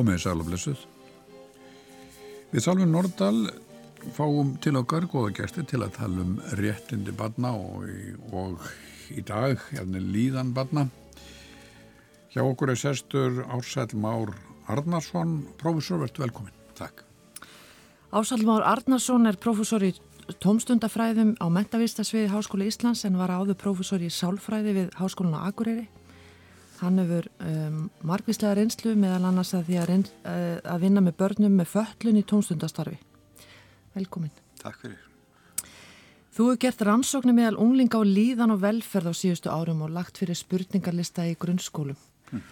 Komið í sælublessuð. Við Salvin Nordal fáum til okkar góða gæsti til að tala um réttindi badna og, og í dag hérna líðan badna. Hjá okkur er sestur Ársæl Már Arnarsson, profesor, verðt velkomin. Takk. Ársæl Már Arnarsson er profesor í tómstundafræðum á mentavistasviði Háskóla Íslands en var áður profesor í sálfræði við Háskólan á Akureyri. Hann hefur um, margvíslega reynslu meðal annars að því að, reyns, uh, að vinna með börnum með föllun í tómstundastarfi. Velkomin. Takk fyrir. Þú hefur gert rannsóknir meðal unglinga á líðan og velferð á síðustu árum og lagt fyrir spurningarlista í grunnskólum. Hm.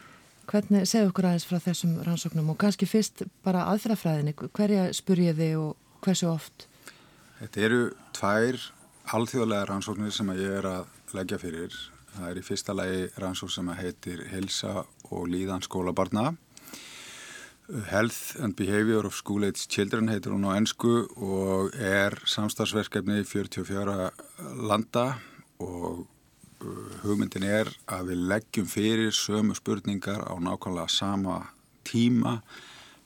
Hvernig, segðu okkur aðeins frá þessum rannsóknum og kannski fyrst bara aðferðafræðinni, hverja spur ég þig og hversu oft? Þetta eru tvær alþjóðlega rannsóknir sem ég er að leggja fyrir Það er í fyrsta lagi rannsók sem heitir Helsa og líðan skólabarna. Health and Behavior of School Age Children heitir hún á ennsku og er samstagsverkefni í 44 landa og uh, hugmyndin er að við leggjum fyrir sömu spurningar á nákvæmlega sama tíma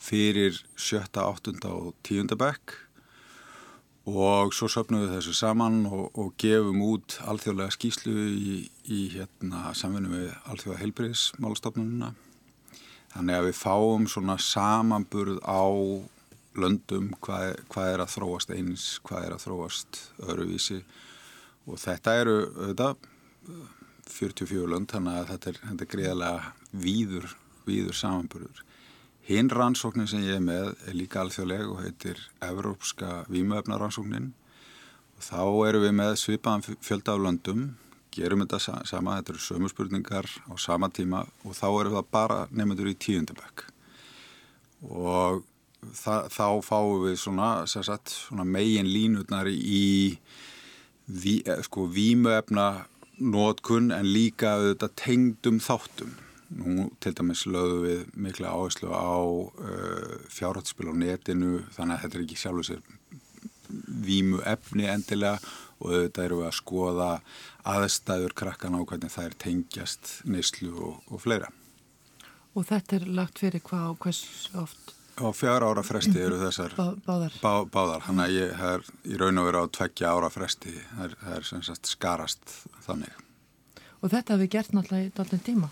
fyrir sjötta, áttunda og tíunda bekk og svo söpnum við þessu saman og, og gefum út alþjóðlega skýslu í, í hérna, samfunnu við alþjóða heilbriðismálastofnununa þannig að við fáum svona samanburð á löndum hvað, hvað er að þróast eins, hvað er að þróast öðruvísi. Og þetta eru auðvitað 44 lönd þannig að þetta er, þetta er greiðlega víður, víður samanburður Hinn rannsóknin sem ég er með er líka alþjóðleg og heitir Evrópska Vímuöfnarannsóknin og þá eru við með svipaðan fjölda af löndum, gerum þetta sama, þetta eru sömu spurningar á sama tíma og þá eru það bara nefndur í tíundabökk og það, þá fáum við svona, sagt, svona megin línutnar í ví, sko, vímuöfna nótkunn en líka auðvitað tengdum þáttum Nú til dæmis lögðu við mikla áherslu á uh, fjárhættsspil á netinu þannig að þetta er ekki sjálfur sér vímu efni endilega og auðvitað eru við að skoða aðstæður krakkan á hvernig það er tengjast neyslu og, og fleira. Og þetta er lagt fyrir hvað og hvers oft? Á fjár ára fresti eru þessar Bá, báðar. Bá, báðar, hann að ég er í raun og veru á tveggja ára fresti, það er, það er sem sagt skarast þannig. Og þetta hefur gert náttúrulega í dálten tíma?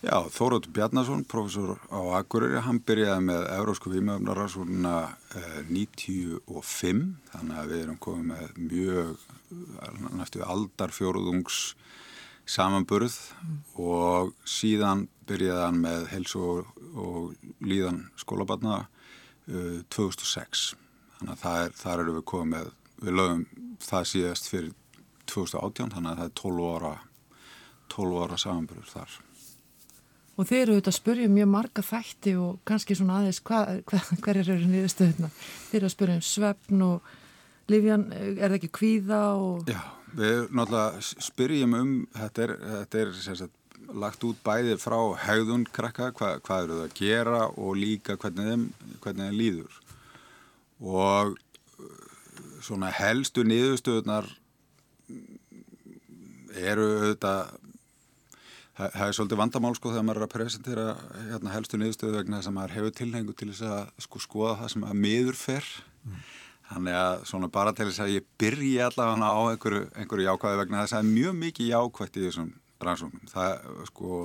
Já, Þórótt Bjarnason, professor á Akureyri, hann byrjaði með Eurósku výmöfnarraðsvonuna eh, 95, þannig að við erum komið með mjög, næstu aldarfjóruðungs samanburð mm. og síðan byrjaði hann með helsu og, og líðan skólabarna eh, 2006. Þannig að það er, þar eru við komið með, við lögum það síðast fyrir 2018, þannig að það er 12 ára, 12 ára samanburður þar. Og þeir eru auðvitað að spurja um mjög marga þætti og kannski svona aðeins hverjar eru niðurstöðuna. Þeir eru að spurja um svefn og Livjan, er það ekki kvíða? Og... Já, við náttúrulega spyrjum um, þetta er, þetta er sagt, lagt út bæði frá haugðun krakka, hva, hvað eru það að gera og líka hvernig þeim, hvernig þeim líður. Og svona helstu niðurstöðunar eru auðvitað það, er svolítið vandamál sko þegar maður er að presentera hérna, helstu niðurstöðu vegna þess að maður hefur tilhengu til þess að sko skoða það sem að miður fer. Mm. þannig að svona bara til þess að ég byrji allavega á einhverju, einhverju jákvæði vegna þess að það er mjög mikið jákvætt í þessum rannsóknum. Það sko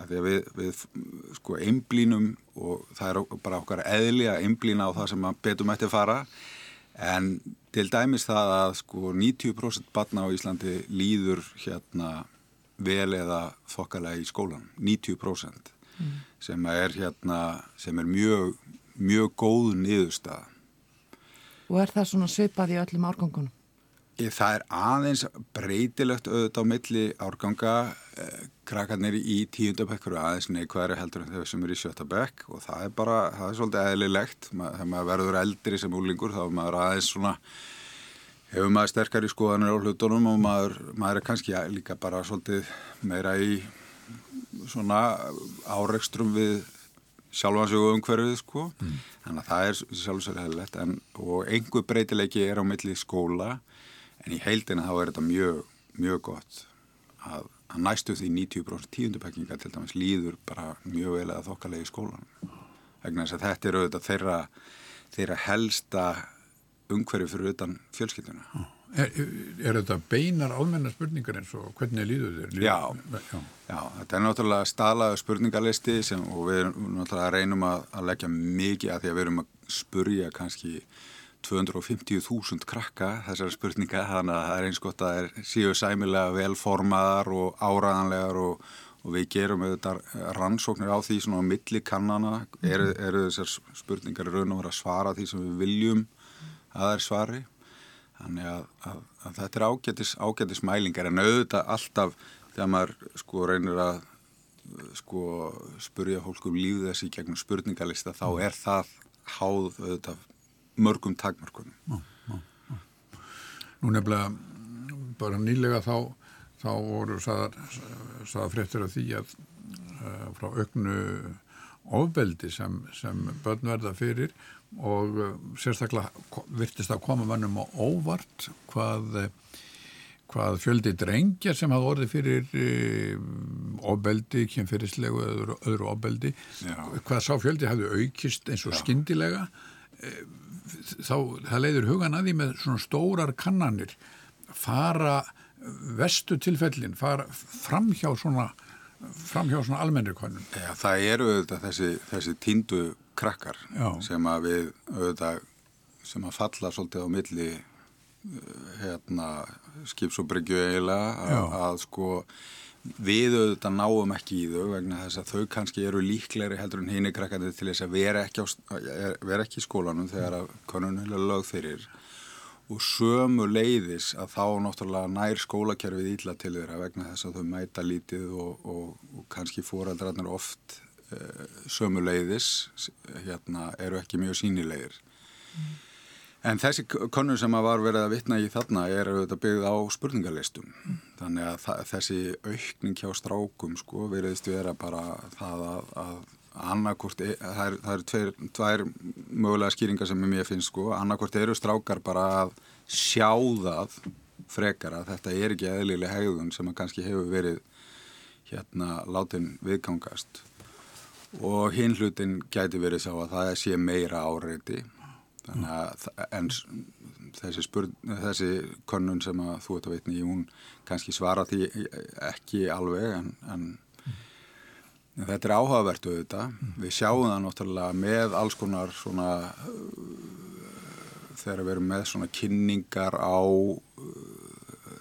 að því að við, við sko einblínum og það er bara okkar eðli að einblína á það sem betum eftir fara. En til dæmis það að sko 90% barna á Íslandi líður hérna vel eða þokkalega í skólan 90% mm. sem er hérna sem er mjög mjög góð niðurstað Og er það svona svipað í öllum árgangunum? Það er aðeins breytilegt auðvitað á milli árganga eh, krakkarnir í tíundabekkur aðeins neikvæðri heldur en þau sem eru í sjötabekk og það er bara, það er svolítið eðlilegt þegar maður verður eldri sem úlingur þá er maður aðeins svona hefur maður sterkar í skoðanir á hlutunum og maður, maður er kannski líka bara svolítið meira í svona áreikstrum við sjálfansögu umhverfið sko. Mm. þannig að það er sjálfsögur hefðilegt og einhver breytileiki er á milli skóla en í heildina þá er þetta mjög, mjög gott. Að, að næstu því 90% tíundupekkinga til dæmis líður bara mjög vel eða þokkalegi skólan vegna þess að þetta eru auðvitað þeirra, þeirra helsta umhverju fyrir utan fjölskylduna. Er, er þetta beinar almenna spurningar eins og hvernig líður þér? Já. Já. Já, þetta er náttúrulega staðlaðu spurningalisti sem, og við náttúrulega reynum að, að leggja mikið að því að við erum að spurja kannski 250.000 krakka þessari spurninga, þannig að það er eins gott að það síðu sæmilega velformaðar og áraðanlegar og, og við gerum auðvitað rannsóknir á því svona á milli kannana, eru, eru þessar spurningar raun og vera að svara því sem við viljum að það er svari Þannig að, að, að þetta er ágætis, ágætis mælingar en auðvitað alltaf þegar maður sko reynir að sko spurja fólk um lífið þessi gegnum spurningalista þá er það háð auðvitað mörgum takmörkunum. Já, já, já. Nú nefnilega bara nýlega þá, þá voru saða fréttur af því að uh, frá auknu ofbeldi sem, sem börn verða fyrir og uh, sérstaklega virtist að koma mannum á óvart hvað, hvað fjöldi drengja sem hafði orðið fyrir uh, ofbeldi, kynferðislegu öðru, öðru ofbeldi, hvað sá fjöldi hafði aukist eins og Já. skindilega þá það leiður hugan að því með svona stórar kannanir fara vestu tilfellin, fara fram hjá svona fram hjá svona almennir konun. Já, það eru auðvitað þessi, þessi tíndu krakkar Já. sem að við auðvitað sem að falla svolítið á milli eh, hérna skips og bryggju eiginlega að, sko við auðvitað náum ekki í þau vegna þess að þau kannski eru líklegri heldur en hini krakkandi til þess að vera ekki, á, vera ekki í skólanum þegar að konunulega lög fyrir og sömu leiðis að þá náttúrulega nær skólakerfið ílla til þeirra vegna þess að þau mæta lítið og, og, og kannski fóraldrarnir oft Eh, sömu leiðis hérna, eru ekki mjög sínilegir mm. en þessi konu sem að var verið að vitna í þarna er auðvitað byggð á spurningalistum mm. þannig að þessi aukning hjá strákum sko veriðist vera bara það að, að annarkort, e, það eru er tveir, tveir mögulega skýringar sem ég finnst sko, annarkort eru strákar bara að sjá það frekar að þetta er ekki eðlileg hegðun sem að kannski hefur verið hérna látin viðgangast. Og hinn hlutin gæti verið sá að það sé meira áreiti. Þannig að en, þessi, spurn, þessi konnun sem að þú ert að veitni hún kannski svara því ekki alveg en, en þetta er áhugavert auðvitað við sjáum það náttúrulega með alls konar svona þegar við erum með svona kynningar á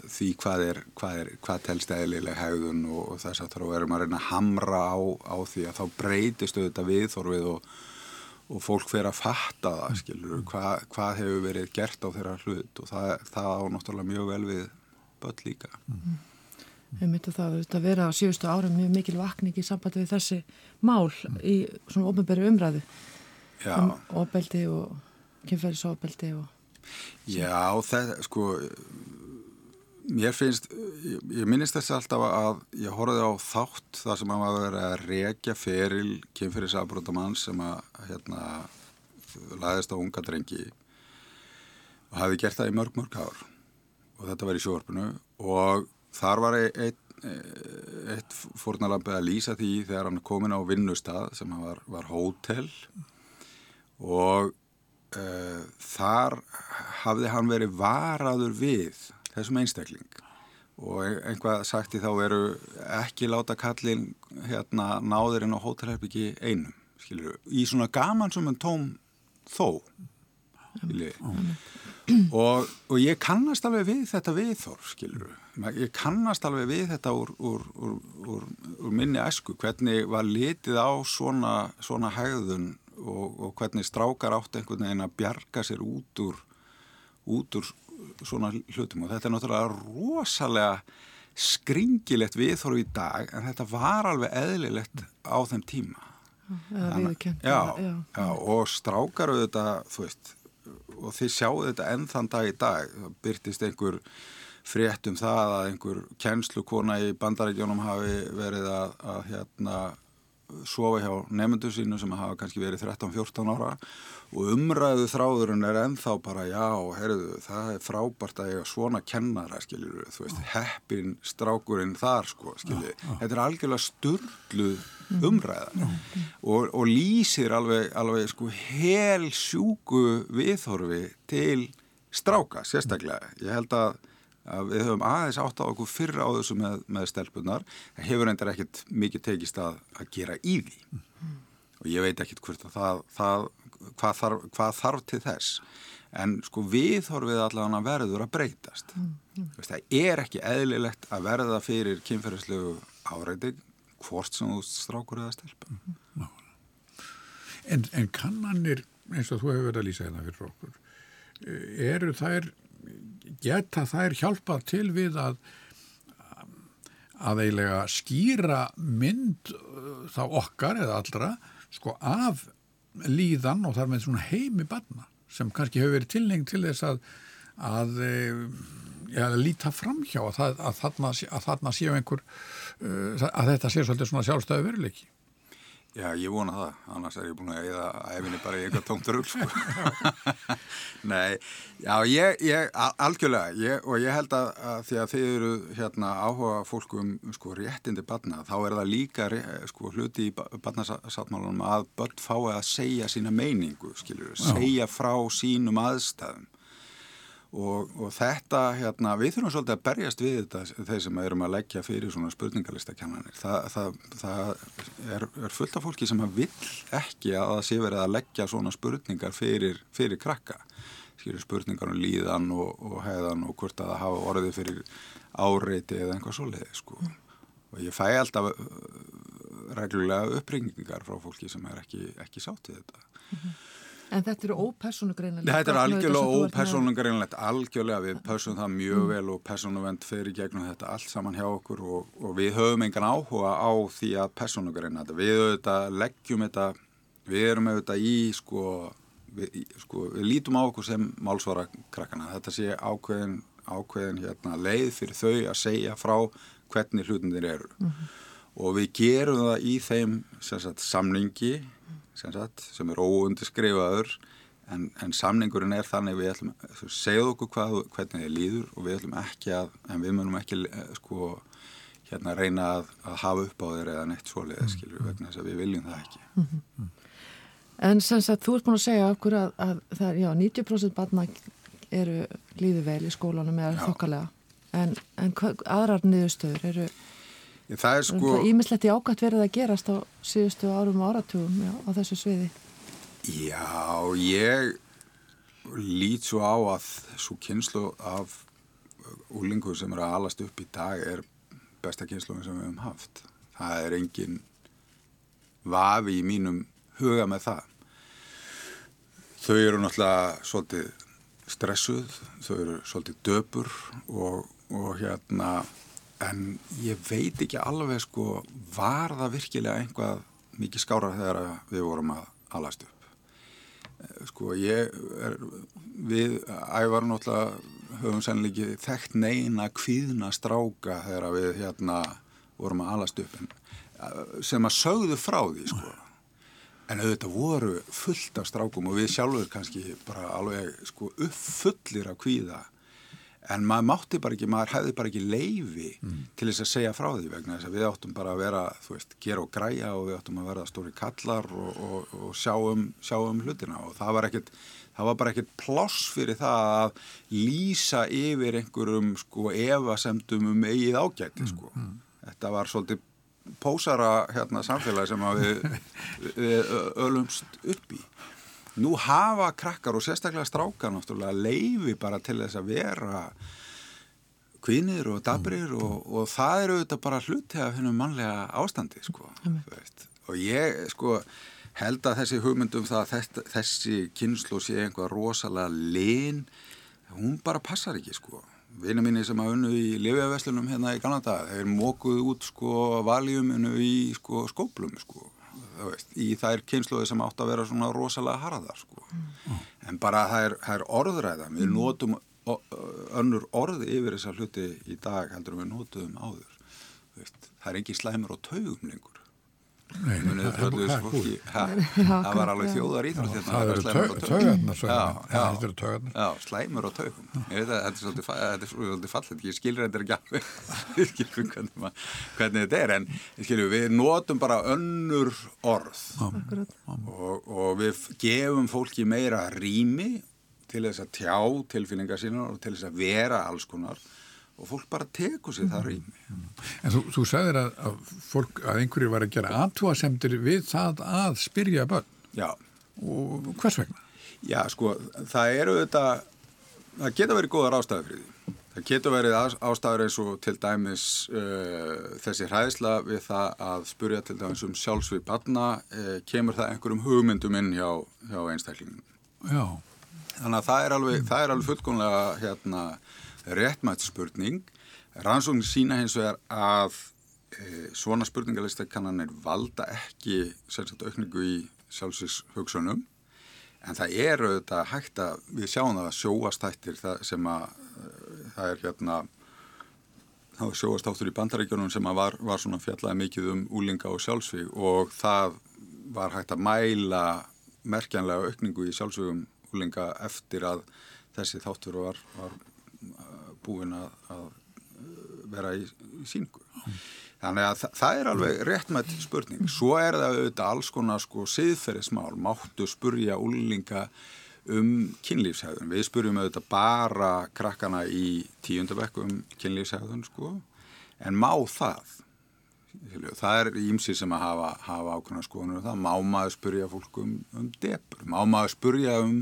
því hvað er, hvað er, hvað telst eðlileg hægðun og, og þess að þá erum að reyna að hamra á, á því að þá breytist auðvitað viðþorfið og, og fólk fyrir að fatta það, skilur, mm. hvað, hvað hefur verið gert á þeirra hlut og það, það á náttúrulega mjög vel við börn líka. Mm. Við myndum það að vera á síðustu árum mjög mikil vakning í sambandi við þessi mál í svona ofnbæri umræðu. Já. um ofbeldi og kynferðisofbeldi og... Já, það, sko Mér finnst, ég, ég minnist þess alltaf að ég horfið á þátt þar sem að maður verið að rekja feril kynfyrirsafbrótamann sem að hérna laðist á unga drengi og hafi gert það í mörg mörg ár. Og þetta var í sjórfunu og þar var eitt, eitt fórnalampið að lýsa því þegar hann komin á vinnustad sem var, var hótel. Og uh, þar hafði hann verið varaður við þessum einstakling. Og einhvað sagt í þá veru ekki láta kallin hérna náðurinn á hótelherbyggi einum skilur, í svona gaman sem en tóm þó og, og ég kannast alveg við þetta viðþór skilur, ég kannast alveg við þetta úr, úr, úr, úr minni esku, hvernig var litið á svona, svona hægðun og, og hvernig strákar átt einhvern veginn að bjarga sér út úr út úr svona hlutum. Og þetta er náttúrulega rosalega skringilegt viðþorf í dag en þetta var alveg eðlilegt á þeim tíma. Þannig, já, já. Já, og strákar auðvitað þú veist og þið sjáu þetta enn þann dag í dag. Byrtist einhver frétt um það að einhver kennslukona í bandarækjónum hafi verið að, að hérna sofa hjá nefndu sínu sem hafa kannski verið 13-14 ára og umræðu þráðurinn er enþá bara já, heyrðu, það er frábært að ég svona kennara, skiljur, þú veist, heppin strákurinn þar, sko, skiljur. Þetta er algjörlega störlu umræða. Og, og lýsir alveg, alveg sko, hel sjúku viðhorfi til stráka, sérstaklega. Ég held að að við höfum aðeins átt á okkur fyrra á þessu með, með stelpunar það hefur reyndar ekkit mikið tekist að, að gera í því. Mm. og ég veit ekkit hvort að það, það hvað, þarf, hvað þarf til þess en sko við horfið allavega verður að breytast mm. það er ekki eðlilegt að verða fyrir kynferðislegu áreiti hvort sem þú strákur eða stelpa mm. en, en kannanir eins og þú hefur verið að lýsa hérna fyrir okkur eru þær geta þær hjálpað til við að að eiginlega skýra mynd uh, þá okkar eða allra sko af líðan og þar með svona heimi barna sem kannski hefur verið tilneng til þess að að, eh, ja, að líta framhjá að, að, að þarna, séu einhver uh, að þetta sé svolítið svona sjálfstæðu veruleiki Já, ég vona það, annars er ég búin að eða æfinni bara í eitthvað tómtur upp sko. Nei, já, ég, ég algjörlega, ég, og ég held að, að því að þið eru hérna áhuga fólkum sko réttindi barna, þá er það líka sko hluti í barnasáttmálunum að börn fái að segja sína meiningu, skiljur, segja frá sínum aðstæðum Og, og þetta, hérna, við þurfum svolítið að berjast við þetta, þeir sem erum að leggja fyrir svona spurningalistakennanir. Það, það, það er, er fullt af fólki sem vil ekki að það sé verið að leggja svona spurningar fyrir, fyrir krakka. Skilur spurningar um líðan og, og heiðan og hvort að það hafa orðið fyrir áreiti eða einhvað svoleiði, sko. Og ég fæ alltaf uh, reglulega uppringingar frá fólki sem er ekki, ekki sátt í þetta. Mm -hmm. En þetta eru ópersónugreinilegt? Þetta er algjörlega ópersónugreinilegt, algjörlega við persónum það mjög mm. vel og persónuvend fyrir gegnum þetta allt saman hjá okkur og, og við höfum engan áhuga á því að persónugreina þetta. Við auðvitað leggjum þetta, við erum auðvitað í sko, við, sko, við lítum á okkur sem málsvara krakkana. Þetta sé ákveðin, ákveðin hérna, leið fyrir þau að segja frá hvernig hlutinir eru. Mm -hmm. Og við gerum það í þeim sagt, samningi sem, sagt, sem er óundirskrifaður en, en samningurinn er þannig við ætlum að segja okkur hvað, hvernig þið líður og við ætlum ekki að, en við munum ekki eh, sko hérna reyna að, að hafa upp á þeir eða neitt svoleiða mm. skilur vegna þess að við viljum það ekki. Mm -hmm. En sem sagt þú ert búin að segja okkur að, að það er, já, 90% barna eru lífið vel í skólanum eða þokkalega en, en aðrar niðurstöður eru Það er sko... Ímislegt í ágætt verið að gerast á síðustu árum og áratugum já, á þessu sviði. Já, ég lít svo á að svo kynslu af úlingu sem eru að alast upp í dag er besta kynslu sem við hefum haft. Það er engin vafi í mínum huga með það. Þau eru náttúrulega svolítið stressuð, þau eru svolítið döpur og, og hérna en ég veit ekki alveg sko var það virkilega einhvað mikið skára þegar við vorum að alast upp? Eh, sko ég er, við ævar náttúrulega höfum sannleiki þekkt neina kvíðna stráka þegar við hérna vorum að alast upp en, eh, sem að sögðu frá því sko. En auðvitað voru fullt af strákum og við sjálfur kannski bara alveg sko uppfullir af kvíða en maður mátti bara ekki, maður hefði bara ekki leifi mm. til þess að segja frá því vegna þess að við áttum bara að vera, þú veist, gera og græja og við áttum að vera stóri kallar og, og, og sjáum, sjáum hlutina og það var ekkert, það var bara ekkert ploss fyrir það að lýsa yfir einhverjum sko evasemdum um eigið ágætti mm, sko. Mm. Þetta var svolítið pósara hérna samfélagi sem við, við ölumst upp í. Nú hafa krakkar og sérstaklega strákar náttúrulega leifi bara til þess að vera kvinir og dabrir mm. og, og það eru auðvitað bara hluti af hennum mannlega ástandi sko. Mm. Og ég sko held að þessi hugmyndum það að þessi kynslu sé einhvað rosalega lin, hún bara passar ekki sko. Vinnu mínir sem að unnu í lefjaveslunum hérna í Kanada, þeir mókuðu út sko valjuminu í sko skóplum sko veist, í þær kynsluði sem átt að vera svona rosalega harðar sko. mm. en bara það er, það er orðræða við mm. notum önnur orði yfir þessa hluti í dag heldur við notum áður veist, það er ekki slæmur og taugum Nei, Munið það það fólki, ha, Já, það var alveg þjóðar íþrótt Það eru taugarnar Já, já. Þetta eru taugarnar. Já, slæmur á taugum. Ég veit að þetta er svolítið, fa- þetta er svolítið fallet, ég skilur þetta ekki alveg, ég skilur hvernig, ma- hvernig þetta er, en ég skilur, við notum bara önnur orð. Og, og við gefum fólki meira rými til þess að tjá tilfinningar sínar og til þess að vera alls konar og fólk bara tekur sér það rými. En þú, þú sagðir að, að fólk, að einhverju var að gera aðtúasemtir við það að spyrja börn Já, og hvers vegna? já, sko, það eru þetta, það geta verið góðar ástæður fyrir því. Það getur verið ás- ástæður eins og til dæmis uh, þessi hræðsla við það að spurja til dæmis um sjálfsvið barna, uh, kemur það einhverjum hugmyndum inn hjá, hjá einstaklingum. Já, Þannig að það er alveg, það er alveg fullkomlega hérna, réttmætt spurning. Rannsóknir sína hins vegar að e, svona spurningalistakannanir valda ekki sérstaklega aukningu í sjálfsins hugsunum en það er auðvitað hægt að við sjáum það að sjóastættir sem að e, það er hérna var sjóastáttur í bandaríkjunum sem að var, var svona fjallaði mikið um úlinga og sjálfsvíg og það var hægt að mæla merkjanlega aukningu í sjálfsvígum úlinga eftir að þessi þáttur var, var búin að, að uh, vera í, síngu. Þannig að það, er alveg réttmætt spurning. Svo er það auðvitað alls konar sko siðferðismál, máttu spurja úlinga um kynlífshæðun. Við spurjum auðvitað bara krakkana í tíundabekku um kynlífshæðun sko, en má það? Það er ímsi sem að hafa, hafa ákveðna skoðunum um það. Má maður spurja fólk um, um debur? Má maður spurja um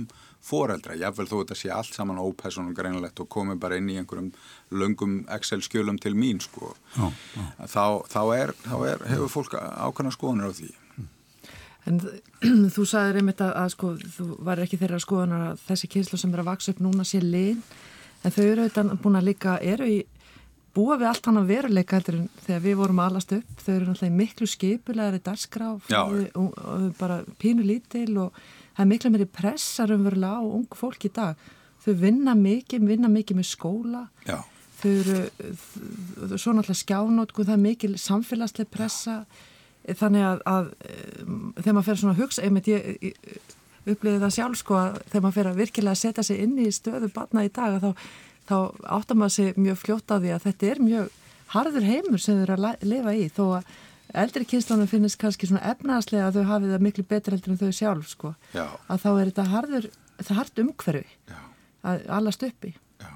foreldra? Jáfnvel þó þetta sé allt saman ópersonum greinlegt og komi bara inn í einhverjum löngum Excel-skjölum til mín sko. já, já. Þá, þá, er, þá er, hefur fólk ákveðna skoðunir á því. En þú sagðir einmitt að, að sko, þú var ekki þeirra skoðunar að þessi kynslu sem er að vaksa upp núna sé lin, en þau eru auðvitað búin að líka, eru í, búa við allt hann að veruleika þegar við vorum alast upp, þau eru náttúrulega miklu skipulegari Já. og bara pínu lítil og það er miklu meiri pressar umverulega á ung fólk í dag. Þau vinna mikið, vinna mikið með skóla, Já, þau eru, svo náttúrulega skjánótku, það er mikil samfélagsleg pressa, þannig að, að um, þegar maður fer svona að hugsa, einmitt ég, ég upplýði það sjálf sko að þegar maður fer að virkilega setja sig inn í stöðu batna í dag að þá, þá áttar maður sig mjög fljótt á því að þetta er mjög harður heimur sem þau eru að lifa í þó að eldri kynslanum finnist kannski svona efnaðslega að þau hafi það miklu betur heldur en þau sjálf sko. Já, að þá er þetta harður, þetta hart umhverfi já, að allast uppi já.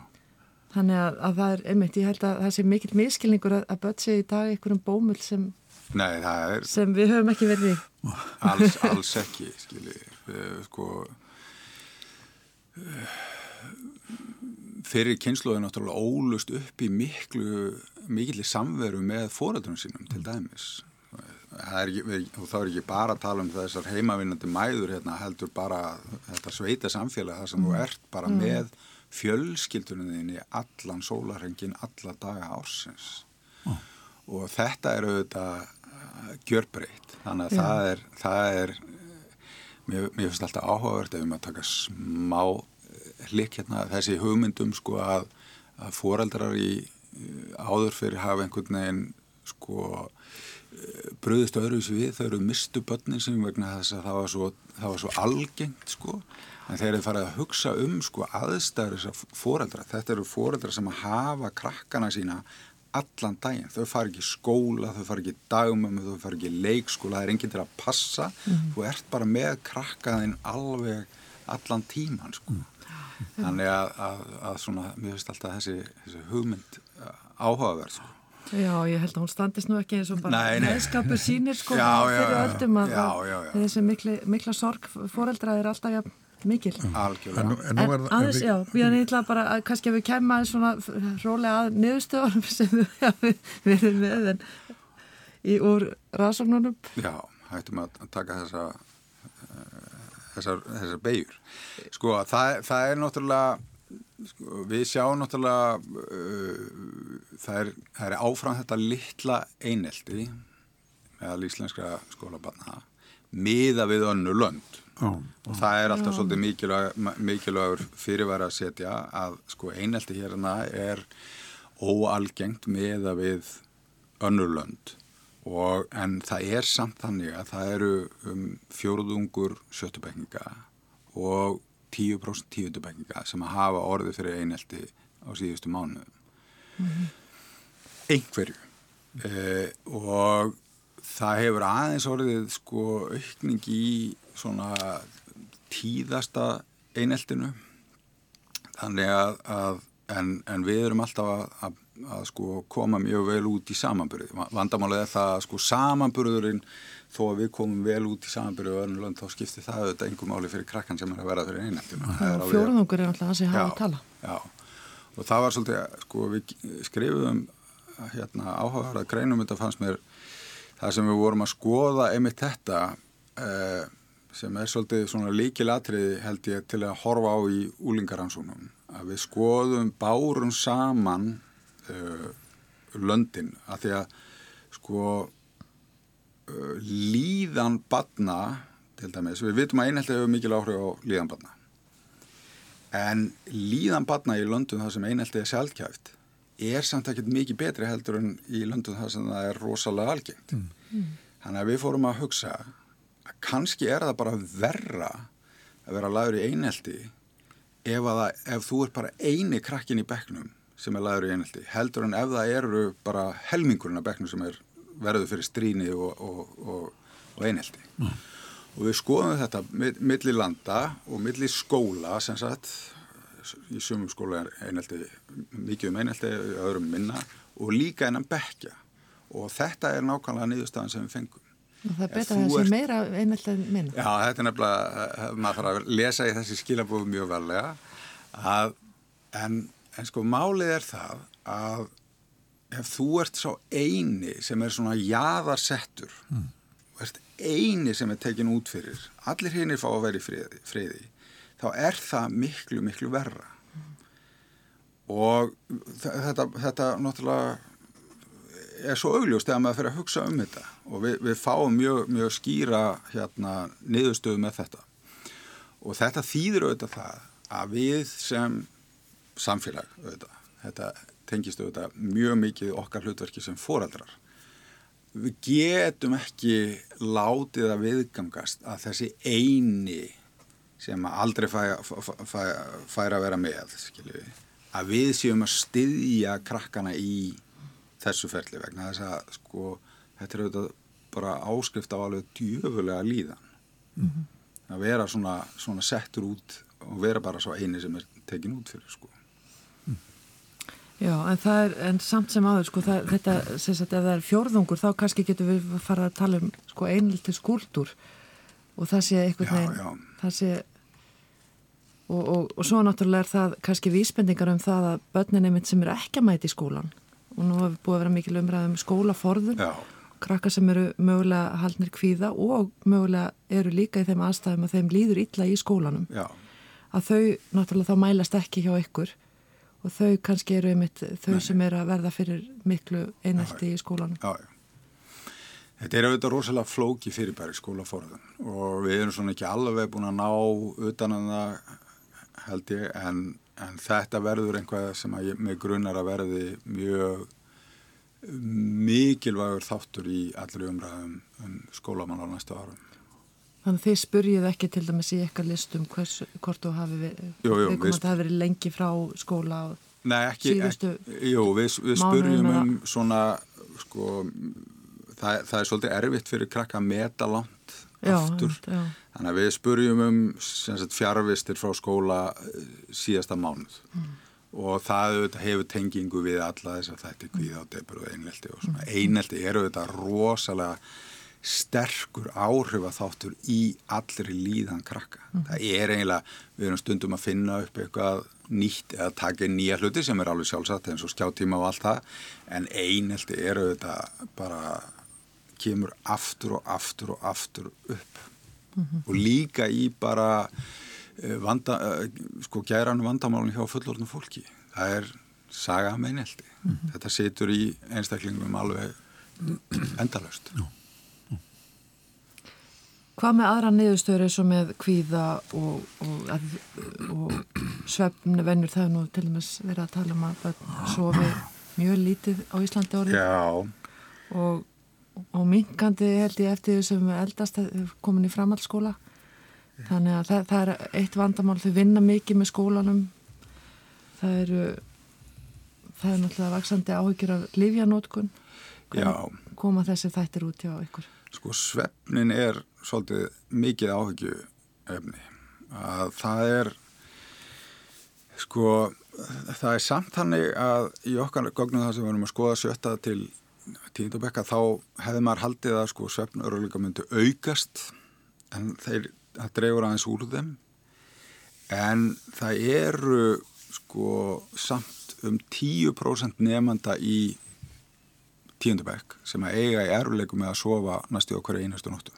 þannig að, að það er, einmitt, ég held að það sé mikill miskilningur að, að börn sé í dag einhverjum bómull sem, Nei, er sem við höfum ekki verið í. Alls, alls ekki, skilji, sko, fyrir kynsluði náttúrulega ólust upp í miklu, mikilli samveru með foreldrunum sínum til dæmis. Það ekki, og þá er ekki bara að tala um þessar heimavinnandi mæður hérna, heldur bara þetta sveita samfélag þar sem þú ert bara með fjölskyldunum þinni allan sólarhengin, alla daga ársins. Og þetta er auðvitað uh, gjörbreytt. Þannig að Já. það er, það er mér, mér finnst alltaf áhugavert ef við maður taka smá hlik hérna þessi hugmyndum sko að, að foreldrar í eh, áður fyrir hafa einhvern veginn sko eh, bröðist öðruvísi við. Þau eru mistu börnin sem vegna þess að það var svo, það var svo algengt sko. En þeir eru farið að hugsa um sko aðstæður þessar foreldra. Þetta eru foreldra sem hafa krakkana sína allan daginn, þau fara ekki skóla, þau fara ekki dagmömmu, þau fara ekki leikskóla, það er enginn til að passa, þú ert bara með krakkaðinn alveg allan tíman sko. Þannig að, að, að svona, mér finnst alltaf þessi, þessi hugmynd uh, áhugaverð sko. Já, ég held að hún standist nú ekki eins og bara meðskapur sínir sko Já, já, fyrir já. öldum að, Já, að já, já. þessi mikli, mikla sorg fóreldra er alltaf ja, mikil. Algjörlega. En, nú- en nú En er það- aðeins, já, ég ætla bara að kannski að við kemma aðeins svona rólega að niðurstöðunum sem við verið með en í úr rannsóknunum. Já, hættum að taka þessa þessar, þessar beigur. Sko, það, það er náttúrulega sko, við sjáum náttúrulega uh, það, er, það er áfram þetta litla einelti meðal íslenskra skólabanna miða við önnu lönd. Já, og það er alltaf svolítið mikilvæg, mikilvægur fyrirværi að setja að sko einelti hérna er óalgengt meða við önnurlönd og, en það er samt þannig að það eru um fjóruðungur sjöttubekkinga og 10% tíundubekkinga sem að hafa orði fyrir einelti á síðustu mánuðum. Mm -hmm. einhverju. Eh, og það hefur aðeins orðið sko aukning í svona tíðasta eineltinu. Þannig að, að en, en við erum alltaf að, að, að sko koma mjög vel út í samanbyrði vandamálið er það að sko samanbyrðurinn þó að við komum vel út í samanbyrju og öðrum lönd þá skiptir það auðvitað engum máli fyrir krakkan sem er að vera fyrir einheltinu. Fjóruðungur er alltaf það sem hafa að tala. Já, og það var svolítið, sko við skrifum hérna, áhugaverða greinum þetta fannst mér það sem við vorum að skoða einmitt þetta eh, sem er svolítið svona líkilatriði held ég til að horfa á í úlingaransónum að við skoðum bárum saman eh, löndin að því að sko Uh, líðan badna til dæmis, við vitum að einhelti hefur mikil áhrif á líðan badna en líðan badna í löndum þar sem einhelti er sjálfkjæft er samt ekkert mikið betri heldur en í löndum þar sem það er rosalega algengt mm. Mm. þannig að við fórum að hugsa að kannski er það bara verra að vera laður í einhelti ef, það, ef þú er bara eini krakkin í bekknum sem er laður í einhelti heldur en ef það eru bara helmingurinn af bekknum sem er verður fyrir stríni og, og, og, og einhelti. Mm. Og við skoðum þetta millir landa og millir skóla sem sagt, í sumum skóla er einhelti, mikið um einhelti, öðrum minna og líka einan bekja og þetta er nákvæmlega niðurstaðan sem við fengum. Og það er betra að það sé meira einhelti en minna. Já, þetta er nefnilega, eh, maður þarf að lesa í þessi skilabóðu mjög varlega að, en, en sko málið er það að ef þú ert svo eini sem er svona jaðarsettur mm. og ert eini sem er tekin út fyrir allir hinn er fá að vera í friði, friði þá er það miklu, miklu verra mm. og þetta, þetta náttúrulega er svo augljóst þegar maður fyrir að hugsa um þetta og við, við fáum mjög, mjög skýra hérna niðurstöðu með þetta og þetta þýður auðvitað það að við sem samfélag auðvitað, þetta tengist auðvitað mjög mikið okkar hlutverki sem foreldrar. Við getum ekki látið að viðgangast að þessi eini sem aldrei færa fæ, að vera með, skilju, að við séum að styðja krakkana í þessu ferli vegna þess að sko, þetta er auðvitað bara áskrift á alveg djöfulega líðan. Mm -hmm. Að vera svona, svona settur út og vera bara svo eini sem er tekin út fyrir sko. Já, en er, en samt sem áður, sko, það, þetta, sem sagt, ef það er fjórðungur, þá kannski getur við farið að tala um, sko, einlítið skúldur og það sé eitthvað neginn, það sé, og, og, og svo náttúrulega er það kannski vísbendingar um það að börnin einmitt sem eru ekki að mæti í skólan og nú hefur búið að vera mikil umræðum skólaforðun, krakka sem eru mögulega haldnir kvíða og mögulega eru líka í þeim aðstæðum að þeim líður illa í skólanum, Já. að þau náttúrulega þá mælast ekki hjá ykkur og þau kannski eru einmitt þau Nei. sem eru að verða fyrir miklu einhaldi í skólanum. Já, já. Þetta er auðvitað rosalega flóki fyrirbæri skólaforðan og við erum svona ekki alveg búin að ná utan að um það held ég en, en þetta verður einhvað sem að ég með grunnar að verði mjög mikilvægur þáttur í allir umræðum um skólamann á næstu árum. Þannig að þið spurjið ekki til dæmis í eitthvað listum hvers, hvort þú hafi verið lengi frá skóla Nei, ekki, ekki jú, við, við spurjum um svona sko, það, það er svolítið erfitt fyrir krakka að meta langt já, aftur já. þannig að við spurjum um fjárvistir frá skóla eh, síðasta mánuð mm. og það hefur tengingu við alla þess að þetta er kvíð á debur og einelti og svona mm. einelti eru þetta rosalega sterkur áhrifatháttur í allri líðan krakka. Mm. Það er eiginlega, við erum stundum að finna upp eitthvað nýtt eða taka nýja hluti sem er alveg sjálfsagt eins og skjáttíma og allt það en einhelti eru þetta bara kemur aftur og aftur og aftur upp mm -hmm. og líka í bara uh, vanda, uh, sko gærannu vandamálun hjá fullorðnum fólki. Það er saga með einhelti. Mm -hmm. Þetta situr í einstaklingum alveg endalöst. Já. Hvað með aðra niðurstöður eins og með kvíða og, og, og svefni vennur það nú til og með verið að tala um að sofi mjög lítið á Íslandi Já. og og minkandi held ég eftir því sem eldast komin í framhaldsskóla. Þannig að það, það er eitt vandamál þau vinna mikið með skólanum. Það eru það er náttúrulega vaksandi áhyggjur af livjanótkun koma þessi þættir út hjá ykkur? Sko svefnin er svolítið mikið áhyggju efni að það er sko það er samt hannig að í okkar gognum það sem við erum að skoða sjötta til tíndabekka þá hefði maður haldið að sko svefnuröðleika myndi aukast en þeir, það dreifur aðeins úr þeim. En það eru sko samt um 10% nefnda í tíundabekk sem að eiga í erfleiku með að sofa næstu okkar einastu nóttu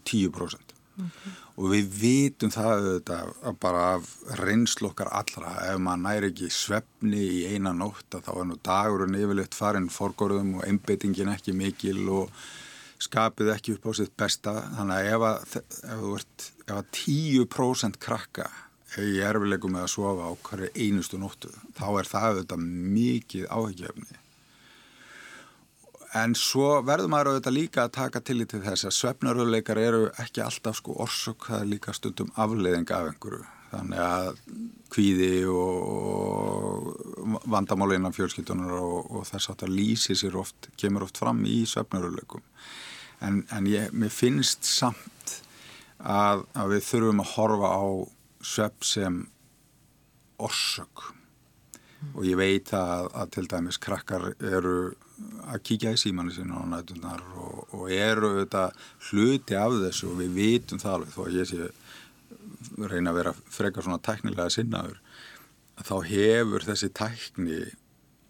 10% okay. og við vitum það auðvitað bara af reynslu okkar allra ef maður næri ekki svefni í eina nótt þá er nú dagurinn yfirleitt farin forgóruðum og einbeitingin ekki mikil og skapið ekki upp á sitt besta. Þannig að ef að, ef ert, ef að 10% krakka í erfileiku með að sofa á hverju einustu nóttu þá er það auðvitað mikið áhyggjefni En svo verður maður auðvitað líka að taka til í til þess að svefnaröðleikar eru ekki alltaf sko orsök, það er líka stundum afleiðing af einhverju. Þannig að kvíði og vandamáli innan fjölskyldunar og, og þess að það lýsi sér oft, kemur oft fram í svefnaröðleikum. En, en ég, mér finnst samt að, að við þurfum að horfa á svefn sem orsök og ég veit að, að til dæmis krakkar eru að kíkja í símanu sinna á nætunar og, og eru auðvitað hluti af þessu og við vitum það alveg þó að ég sé reyna að vera frekar svona tæknilega sinnaður þá hefur þessi tækni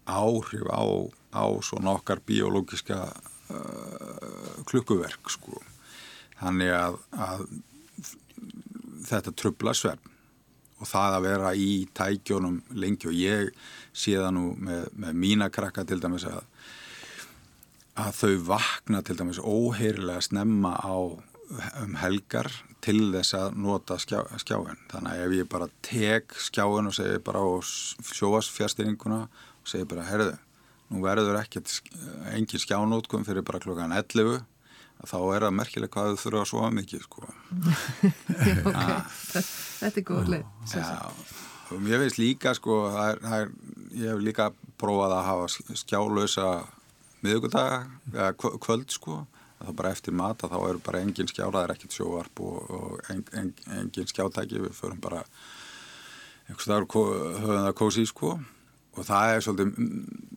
áhrif á, á svona okkar biológiska uh, klukkuverk sko. Þannig að, að þetta trubla svefn og það að vera í tækjónum lengi. Og ég sé það nú með, með mína krakka til dæmis að að þau vakna til dæmis óheirilega snemma á um helgar til þess að nota skjá, skjáin þannig að ef ég bara tek skjáin og segi bara á sjóasfjárstýringuna og segi bara herðu nú verður ekkert engin skjánótkum fyrir bara klokkan 11 þá er það merkilega hvað þau þurfa að sofa mikið sko. Ok, þetta er góð leið og mér finnst líka sko það er, það er, ég hef líka prófað að hafa skjálösa miðugudaga, eða kvöld sko. Þá bara eftir mata þá eru bara engin er ekkert sjóvarp og, og en, en, engin skjátæki, við förum bara einhvers staður höfum það kósi sko og það er svolítið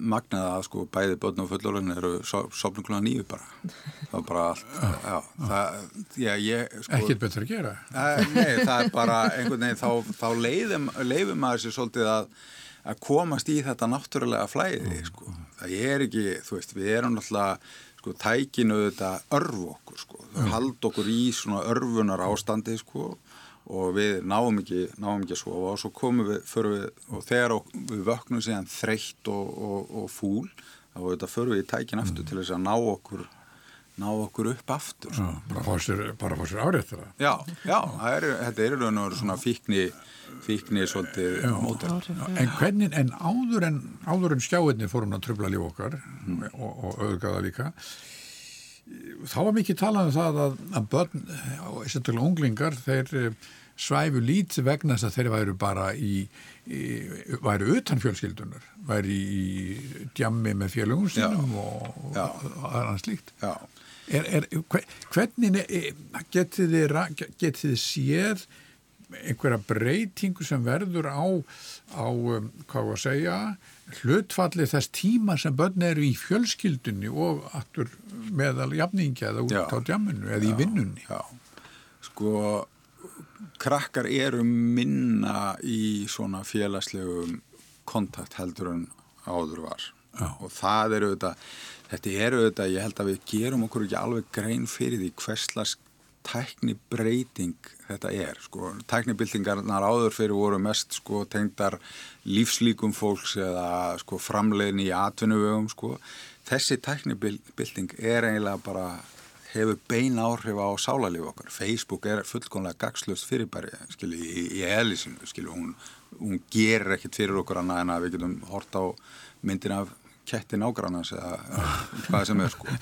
magnað að sko bæði börn og fullorinn eru sopnum klúna nýju bara. Það er bara allt já, það, já, ég, sko, ekkert betur að gera. Að, nei, það er bara einhvern veginn þá, þá leifum maður sér svolítið að, að komast í þetta náttúrulega flæði sko. það er ekki, þú veist, við erum náttúrulega sko tækinu þetta örf okkur sko, það hald okkur í svona örfunar ástandi sko og við náum ekki, náum ekki að sofa. Og svo komum við, förum við og þegar við vöknum síðan þreytt og, og, og fúl þá þetta förum við í tækin aftur mm. til þess að ná okkur ná okkur upp aftur. Já, bara fá sér, sér árið já, já, er, þetta er raun og svona fíkni fíkni svolítið mótur en hvernig, en áður en áður en skjáinni fórum að tröfla líf okkar mm. og, og auðgaða líka þá var mikið talað um það að, að börn sérstaklega unglingar þeir svæfu lítið vegna þess að þeir væru bara í, í væru utan fjölskyldunar væru í djammi með fjölungum sínum já, og aðra slíkt. Er, er, hvernig getið þið, getið þið séð einhverja breytingu sem verður á, á um, hvað að segja hlutfalli þess tíma sem börn eru í fjölskyldunni og aftur meðal jafningi eða út já, á djamminu eða já, í vinnunni? Já. sko krakkar eru minna í svona félagslegum kontakt heldur en áður var. Og það eru auðvitað þetta eru auðvitað, ég held að við gerum okkur ekki alveg grein fyrir því hverslas tæknibreiting þetta er sko, tæknibildingarnar áður fyrir voru mest sko tengdar lífslíkum fólks eða sko framlegin í atvinnuvögum sko. Þessi tæknibilding er eiginlega bara hefur bein áhrif á sálalíf okkar. Facebook er fullkonlega gagslust fyrirbæri skilji, í, í eðlisinu skilji, hún, hún gerir ekkert fyrir okkur annað en að við getum hort á myndin af ketti nágrannans eða hvað sem er sko.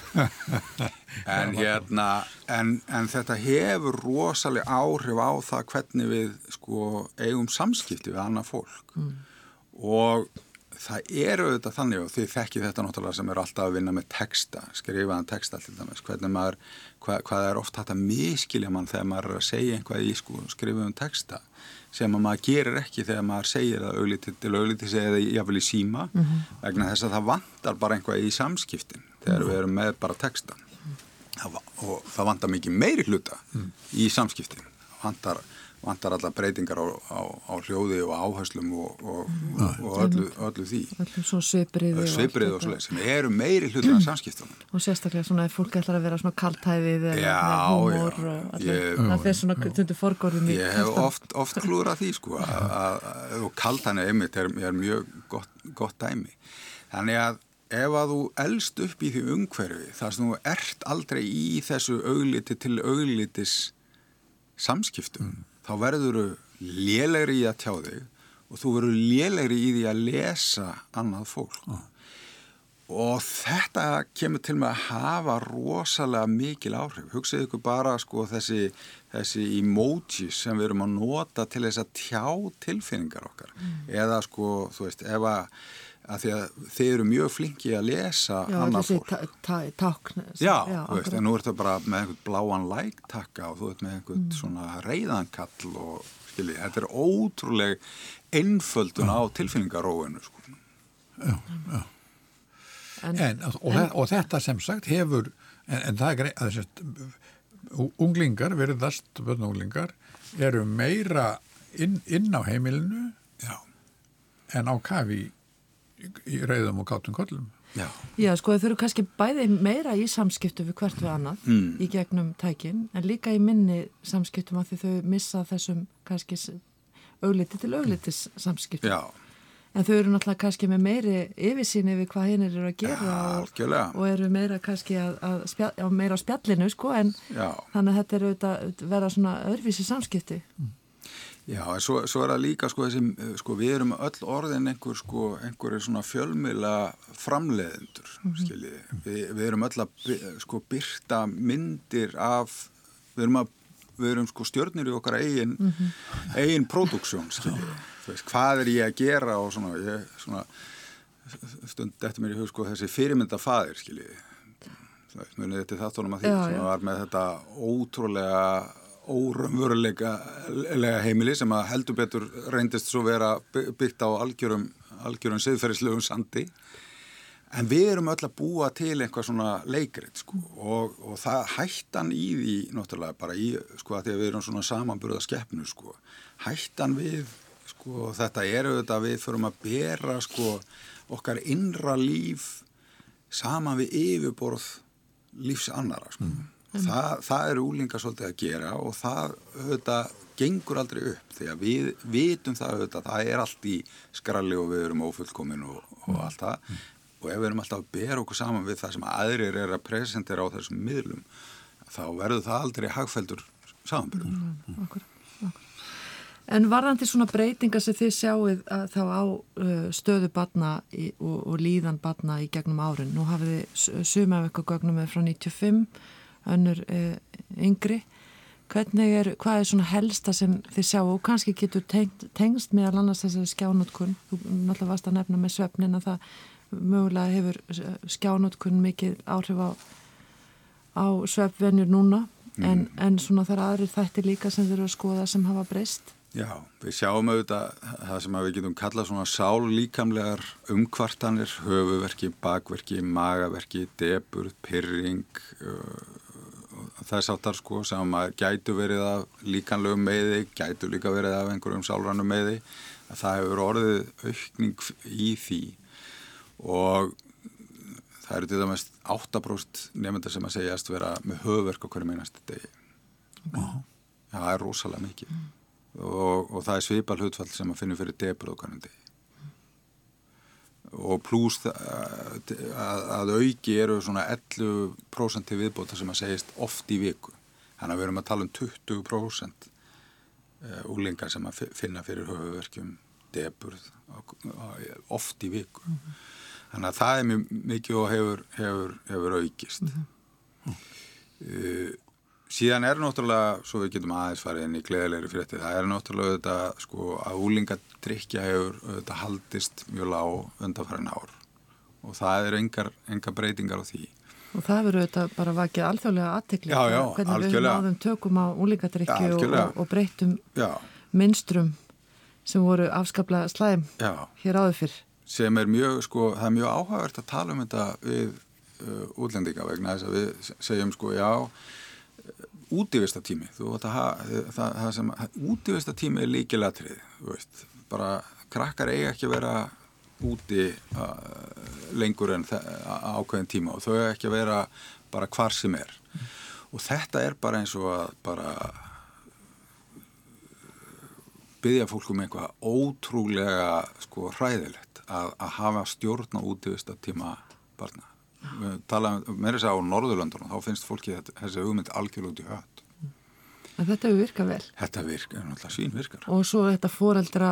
En hérna en, en þetta hefur rosalega áhrif á það hvernig við sko eigum samskipti við annað fólk. Mm. og það eru auðvitað þannig og þið þekkið þetta náttúrulega sem eru alltaf að vinna með texta, skrifaðan texta alltaf dæmis, hvernig maður, hvað, hvað er oft hægt að miskilja mann þegar maður er að segja einhvað í sko skrifaðan texta sem að maður gerir ekki þegar maður segir það auglítið til segja það jáfnvel í síma mm -hmm. vegna þess að það vantar bara einhvað í samskiptin þegar mm -hmm. við erum með bara textan og það vantar mikið meiri hluta mm. í samskiptin það vantar vantar alla breytingar á, á, á hljóði og áherslum og, og, mm. og öllu, öllu því. Svipriði og, og svoleið sem eru meiri hlutur en samskiptunum. Og sérstaklega svona ef fólk ætlar að vera svona kaltæðið eða humor það er svona tundur forgórðum ég hef oft, oft klúrað því sko og kaltæðinu einmitt er, er mjög gott, gott dæmi. Þannig að ef að þú elst upp í því umhverfi þar sem þú ert aldrei í þessu augliti til auglitis samskiptum mm þá verður þú lélegri í að tjá þig og þú verður lélegri í því að lesa annað fólk. Ah. Og þetta kemur til með að hafa rosalega mikil áhrif. Hugsið ykkur bara sko þessi, þessi emojis sem við erum að nota til þess að tjá tilfinningar okkar. Mm. Eða sko, þú veist, ef að að því að þeir eru mjög flinki að lesa já, annar fólk. tákn já, já veist, en nú ertu bara með einhvern bláan læktakka og þú ert með einhvern mm. svona reyðankall og skilji, þetta er ótrúleg einföldun á tilfinningaróinu sko. já, já. En, en, og, en, og þetta sem sagt hefur en, en það er greið að þess að unglingar, verðast unglingar, eru meira inn, inn á heimilinu en á kafi í reyðum og kátum kollum. Já. Já, sko þau eru kannski bæði meira í samskiptu við hvert við annað mm. í gegnum tækin en líka í minni samskiptum að því þau missa þessum kannski augliti til auglitis samskiptum. Já. En þau eru náttúrulega kannski með meiri yfirsýni við hvað hinn eru að gera ja, og, og eru meira kannski að, að spjall, meira á spjallinu sko en Já. þannig að þetta eru að vera svona öðruvísi samskipti. Mm. Já, svo, svo er það líka sko þessi, sko við erum öll orðin einhver sko, einhverju svona fjölmila framleiðendur, mm -hmm. skiljiði. Vi, við erum öll að sko byrta myndir af, við erum að, við erum sko stjórnir í okkar eigin, mm -hmm. eigin próduksjón, skiljiði. Þú veist, hvað er ég að gera og svona, ég, svona, stund eftir mér í hug sko þessi fyrirmyndafaðir, skiljiði. Mjög nefnir þetta þáttunum að því, sem var með þetta ótrúlega órumvörulega heimili sem að heldur betur reyndist svo vera byggt á algjörum, algjörum siðferðislegum sandi en við erum öll að búa til einhvað svona leikrið sko og, og það hættan í því náttúrulega bara í sko að því að við erum svona samanburða skeppnu sko hættan við sko þetta eru þetta við förum að bera sko okkar innra líf saman við yfirborð lífs annara sko mm. Það, það eru úlingar svolítið að gera og það auðvitað gengur aldrei upp því að við vitum það auðvitað það er allt í skralli og við erum ofullkomin og, og mm. allt það mm. og ef við erum alltaf að bera okkur saman við það sem aðrir er að presentera á þessum miðlum þá verður það aldrei hagfældur samanbyrður. Mm. Mm. En varðandi svona breytinga sem þið sjáuð þá á uh, stöðu batna og, og líðan batna í gegnum árin, nú hafið þið suma af eitthvað gögnum með frá 95 önnur uh, yngri. Hvernig er, hvað er svona helsta sem þið sjá? Og kannski getur tengst, tengst meðal annars þessari skjánótkun þú náttúrulega varst að nefna með svefnin að það mögulega hefur skjánótkun mikið áhrif á, á svefvenjur núna. Mm. en, en svona þar aðri þætti líka sem þið eru að skoða sem hafa breyst? Já, við sjáum auðvitað það sem við getum kallað svona sálíkamlegar umkvartanir, höfuverki, bakverki, magaverki, debur, pyrring, þess áttar sko sem að gætu verið af líkanlegum meði, gætu líka verið af einhverjum sálrannum meði að það hefur orðið aukning í því og það eru til dæmis 8% nefndar sem að segjast vera með höfverk á hverju meinast degi okay. það er rosalega mikið mm. og, og það er svipal hlutfall sem að finna fyrir debur á hverjum degi og pluss að, að auki eru svona 11% til viðbóta sem að segist oft í viku þannig að við erum að tala um 20% úlingar sem að finna fyrir höfuverkjum deburð oft í viku mm -hmm. þannig að það er mjög mikið og hefur, hefur, hefur aukist mm -hmm. uh, síðan er náttúrulega svo við getum aðeins farið inn í gleðilegri frétti það er náttúrulega þetta sko að úlingadrykja hefur þetta haldist mjög lág undanfærin ár. Og það eru engar, engar breytingar á því. Og það verður auðvitað bara vakið alþjóðlega aðtekli já, já, hvernig við náðum tökum á úlingadrykju og, og breytum já. minnstrum sem voru afskapla slæm hér áður fyrr. Sem er mjög, sko, það er mjög áhagvert að tala um þetta við uh, útlendinga vegna þess að við segjum sko, já, útífista tími, þú veit að það, sem, útífista tími er líkilatrið, bara krakkar eiga ekki að vera úti uh, lengur en ákveðin tíma og þau er ekki að vera bara hvar sem er. Og þetta er bara eins og að bara byggja fólk um eitthvað ótrúlega sko hræðilegt að, að hafa stjórn á útífista tíma barna. Talaðum með þess að á Norðurlandunum þá finnst fólki þetta, þessi hugmynd algjörlega út í hönd. En þetta virkað vel? Þetta virkar, náttúrulega sín virkar. Og svo þetta fóreldra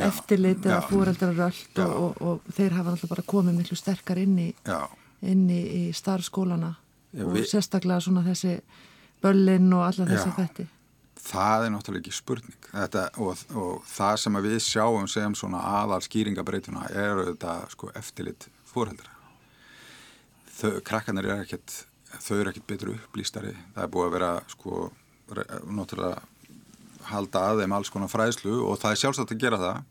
eftirlit eða fóreldra röld og, og, og þeir hafa alltaf bara komið miklu sterkar inn í, inn í, í starfskólana Já, og við... sérstaklega svona þessi böllin og alla þessi þetti. Það er náttúrulega ekki spurning þetta, og, og það sem við sjáum sem svona aðal skýringabreituna er þetta sko, eftirlit fóreldra. Þau, krakkarnir er ekkert, þau eru ekkert betur upplýstari. Það er búið að vera sko, náttúrulega halda að þeim alls konar fræðslu og það er sjálfsagt að gera það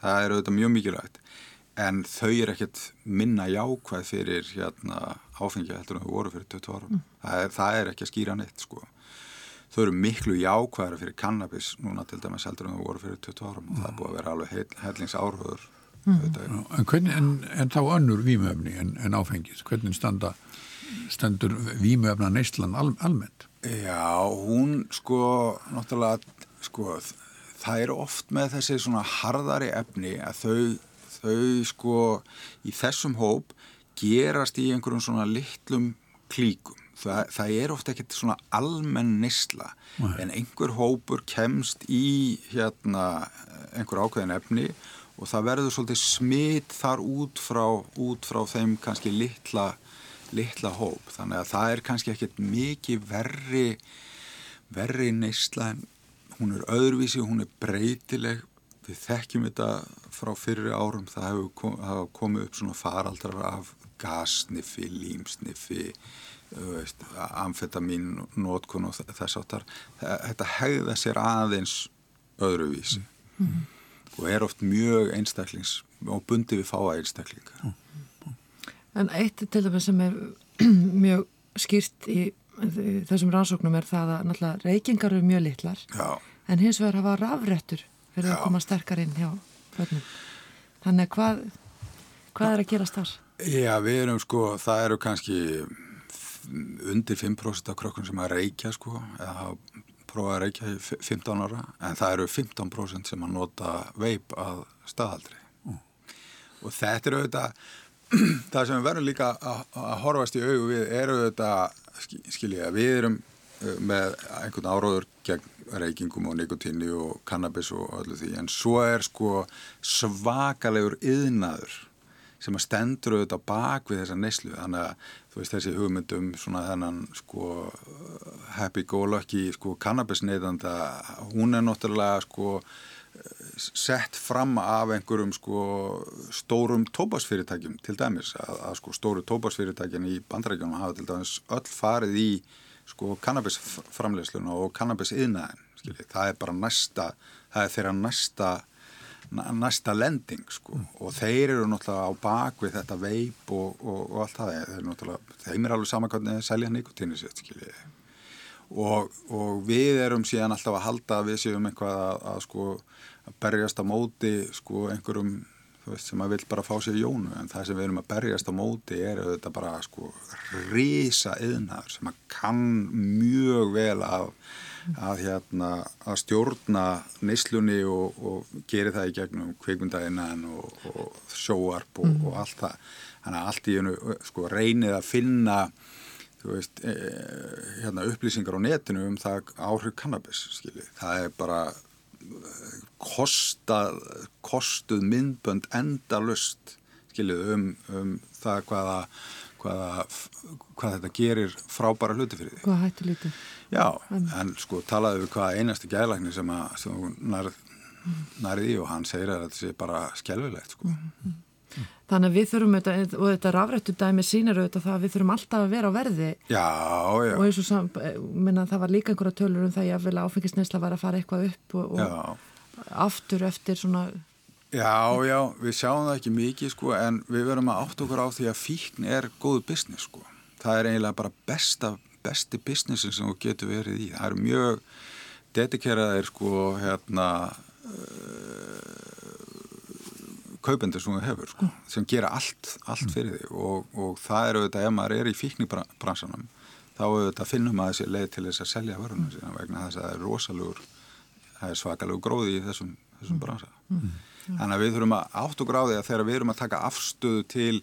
það er auðvitað mjög mikilvægt en þau er ekkert minna jákvæð fyrir hérna, áfengi heldur en þau voru fyrir 20 árum mm. það, er, það er ekki að skýra neitt sko. þau eru miklu jákvæðara fyrir kannabis núna til dæmis heldur en þau voru fyrir 20 árum mm. og það er búið að vera alveg hellingsárhauður mm. en, hvernig, en, en þá önnur výmöfni en, en áfengis hvernig standa, stendur výmöfna neistlan al, almennt? Já, hún sko náttúrulega sko það eru oft með þessi svona harðari efni að þau, þau sko í þessum hóp gerast í einhverjum svona litlum klíkum. Það, það er ofta ekkert svona almenn nýsla en einhver hópur kemst í hérna einhver ákveðin efni og það verður svolítið smitt þar út frá, út frá þeim kannski litla litla hóp. Þannig að það er kannski ekkert mikið verri verri neysla en hún er öðruvísi, hún er breytileg. Við þekkjum þetta frá fyrri árum. Það hefur komið upp svona faraldrar af gasniffi, límsniffi amfetamin nótkun og þess áttar þetta hegða sér aðeins öðruvísi. Mm -hmm. Og er oft mjög einstaklings og bundi við fáa einstaklingar. En eitt til dæmis sem er mjög skýrt í þessum rannsóknum er það að náttúrulega reykingar eru mjög litlar Já. en hins vegar hafa rafrættur fyrir Já. að koma sterkar inn hjá börnum. Þannig hvað, hvað er að gerast þar? Já, við erum sko, það eru kannski undir 5% af krökkun sem að reykja sko, eða prófa að reykja í 15 ára, en það eru 15% sem að nota veip að staðaldri. Mm. Og þetta eru auðvitað það sem við verðum líka að, horfast í augu við eru þetta, skilja, við erum uh, með einhvern áróður gegn reykingum og nikotíni og kannabis og öllu því, en svo er sko svakalegur yðnaður sem að stendur auðvitað bak við þessa neslu, þannig að þú veist þessi hugmyndum svona þennan sko happy go lucky sko kannabis neyðanda, hún er náttúrulega sko sett fram af einhverjum sko stórum tópasfyrirtækjum til dæmis að, að sko stóru tópasfyrirtækjum í bandrækjum hafa til dæmis öll farið í sko kannabisframleysluna og kannabisiðnaðin það er bara næsta það er þeirra næsta næsta lending sko. Mm. og þeir eru náttúrulega á bakvið þetta veip og, og, og allt það. Þeir eru náttúrulega, þeim er alveg samankvæmlega selja nikotínu sér skiljið og, og við erum síðan alltaf að halda að við séum eitthvað að, að sko að berjast á móti sko einhverjum veist, sem að vil bara fá sér jónu en það sem við erum að berjast á móti er auðvitað bara sko rísa yðnar sem að kann mjög vel að, að, hérna, að stjórna neyslunni og, og geri það í gegnum kveikmyndaðinnan og, og sjóarp og, mm. og allt það þannig að allt í hennu sko reynið að finna Veist, e, hérna, upplýsingar á netinu um það áhrif kannabis skilji. það er bara kosta, kostuð myndbönd endalust hreinskilið um, um það hvaða, hvaða, hvað þetta gerir frábæra hluti fyrir því. Hvað hættu lítið? Já, en sko talaðu við hvað einasti gælækni sem sem nærð, nærði og hann segir að þetta sé bara skjálfilegt sko. Mm -hmm. Þannig að við þurfum þetta, og þetta rafrættu dæmi sínir auðvitað það að við þurfum alltaf að vera á verði Já, já og eins og sam, minna, það var líka einhverja tölur um það ég að vilja áfengisnesla var að fara eitthvað upp og, og aftur eftir svona Já, já, við sjáum það ekki mikið sko en við verum að átt okkur á því að fíkn er góðu business sko. Það er eiginlega bara besta, besti businessin sem þú getur verið í. Það eru mjög dedikeraðir sko hérna uh, kaupendur sem þú hefur sko sem gera allt, allt fyrir því og, og það eru auðvitað ef maður er í fíknibransanum þá auðvitað finnum maður þessi leið til þess að selja vörunum sína vegna þess að það er rosalegur, það er svakalega gróði í þessum, þessum bransa. Mm. Þannig að við þurfum að átt og gráði að þegar við erum að taka afstöðu til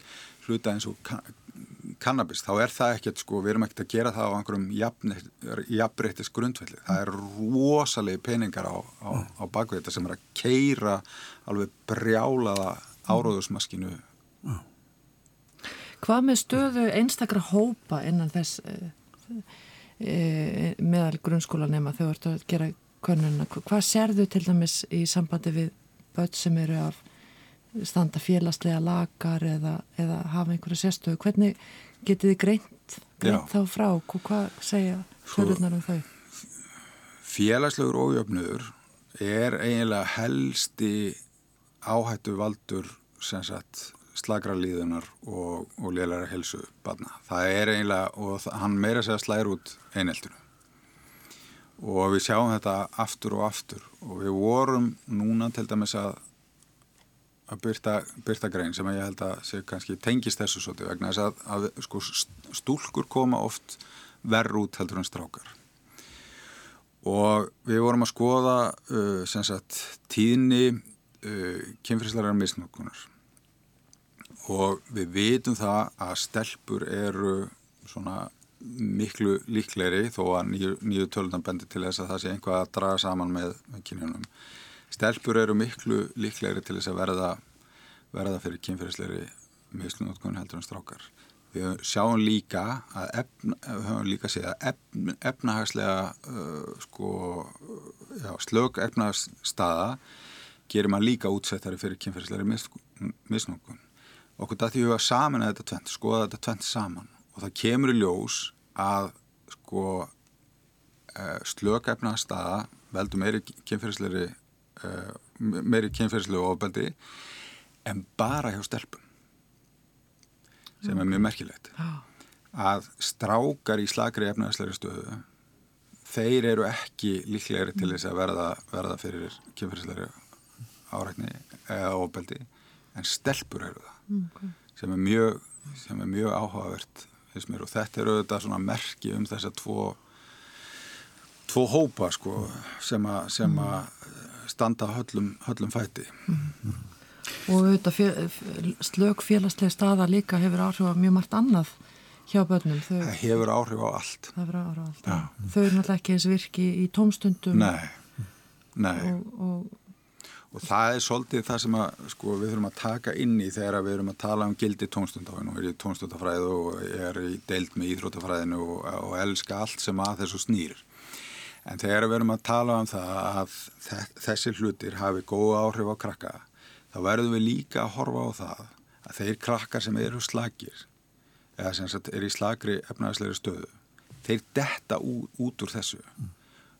hluta eins og kannabis, þá er það ekkert sko, við erum ekkert að gera það á einhverjum jafnbreytis grundvelli. Það er rosalegi peningar á, á, á bakvið þetta sem er að keira alveg brjálaða áróðusmaskinu. Hvað með stöðu einstakra hópa innan þess e, meðal grunnskólanema þú ert að gera konuna? Hvað serðu til dæmis í sambandi við börn sem eru af standa félagslega lagar eða, eða hafa einhverja sérstöðu. Hvernig getið þið greint, greint þá frá? Og hvað segja sögurnar um þau? Félagslegur ójöfnur er eiginlega helsti áhættu valdur sagt slagralíðunar og, og lélæra helsu barna. Það er eiginlega, og hann meira segja slæður út eineltinu. Og við sjáum þetta aftur og aftur. Og við vorum núna til dæmis að að byrta, byrta grein sem ég held að sé kannski tengist þessu svolítið vegna þess að, að sko, stúlkur koma oft verð út heldur en strákar og við vorum að skoða uh, sem sagt tíðni uh, kynfríslegar misnokkunar og við vitum það að stelpur eru svona miklu líkleri þó að nýju, nýju tölunan bendir til þess að það sé einhvað að draga saman með, með kynjunum. Stelpur eru miklu líkleri til þess að verða, verða fyrir kynferðisleiri mislunótkun heldur en strákar. Við sjáum líka að efna, höfum líka séð að efna, efnahagslega uh, sko, já, slög efnahagsstaða gerir maður líka útsettari fyrir kynferðisleiri mislunótkun. Okkur dætti við að samina þetta tvent, skoða þetta tvent saman og það kemur í ljós að sko uh, slökæfna staða veldur meiri kynferðisleiri uh, meiri kynferðisleiri ofbeldi en bara hjá stelpum sem er mjög merkilegt. Að strákar í slagri efnaðsleiri stöðu þeir eru ekki líklegri til þess að verða, verða fyrir kynferðisleiri árækni eða ofbeldi en stelpur eru það mm, okay. sem er mjög, mjög áhugavert mér. Og þetta eru auðvitað svona merki um þess að tvo tvo hópa sko sem að, sem mm. að standa höllum, höllum fæti mm. og auðvitað slög félagslega staða líka hefur áhrif á mjög margt annað hjá börnum Þau, það hefur áhrif á allt, hefur áhrif á allt. Ja. þau eru náttúrulega ekki eins virki í tómstundum nei, nei. Og, og og það er svolítið það sem að, sko, við þurfum að taka inn í þegar við erum að tala um gildi tónstundafræðinu og er í tónstundafræðu og er í deilt með íþrótafræðinu og, og elska allt sem að þessu snýr en þegar við erum að tala um það að þessi hlutir hafi góð áhrif á krakka þá verðum við líka að horfa á það að þeir krakkar sem eru slagir eða sem sagt er í slagri efnaðsleiri stöðu þeir detta út, úr þessu mm.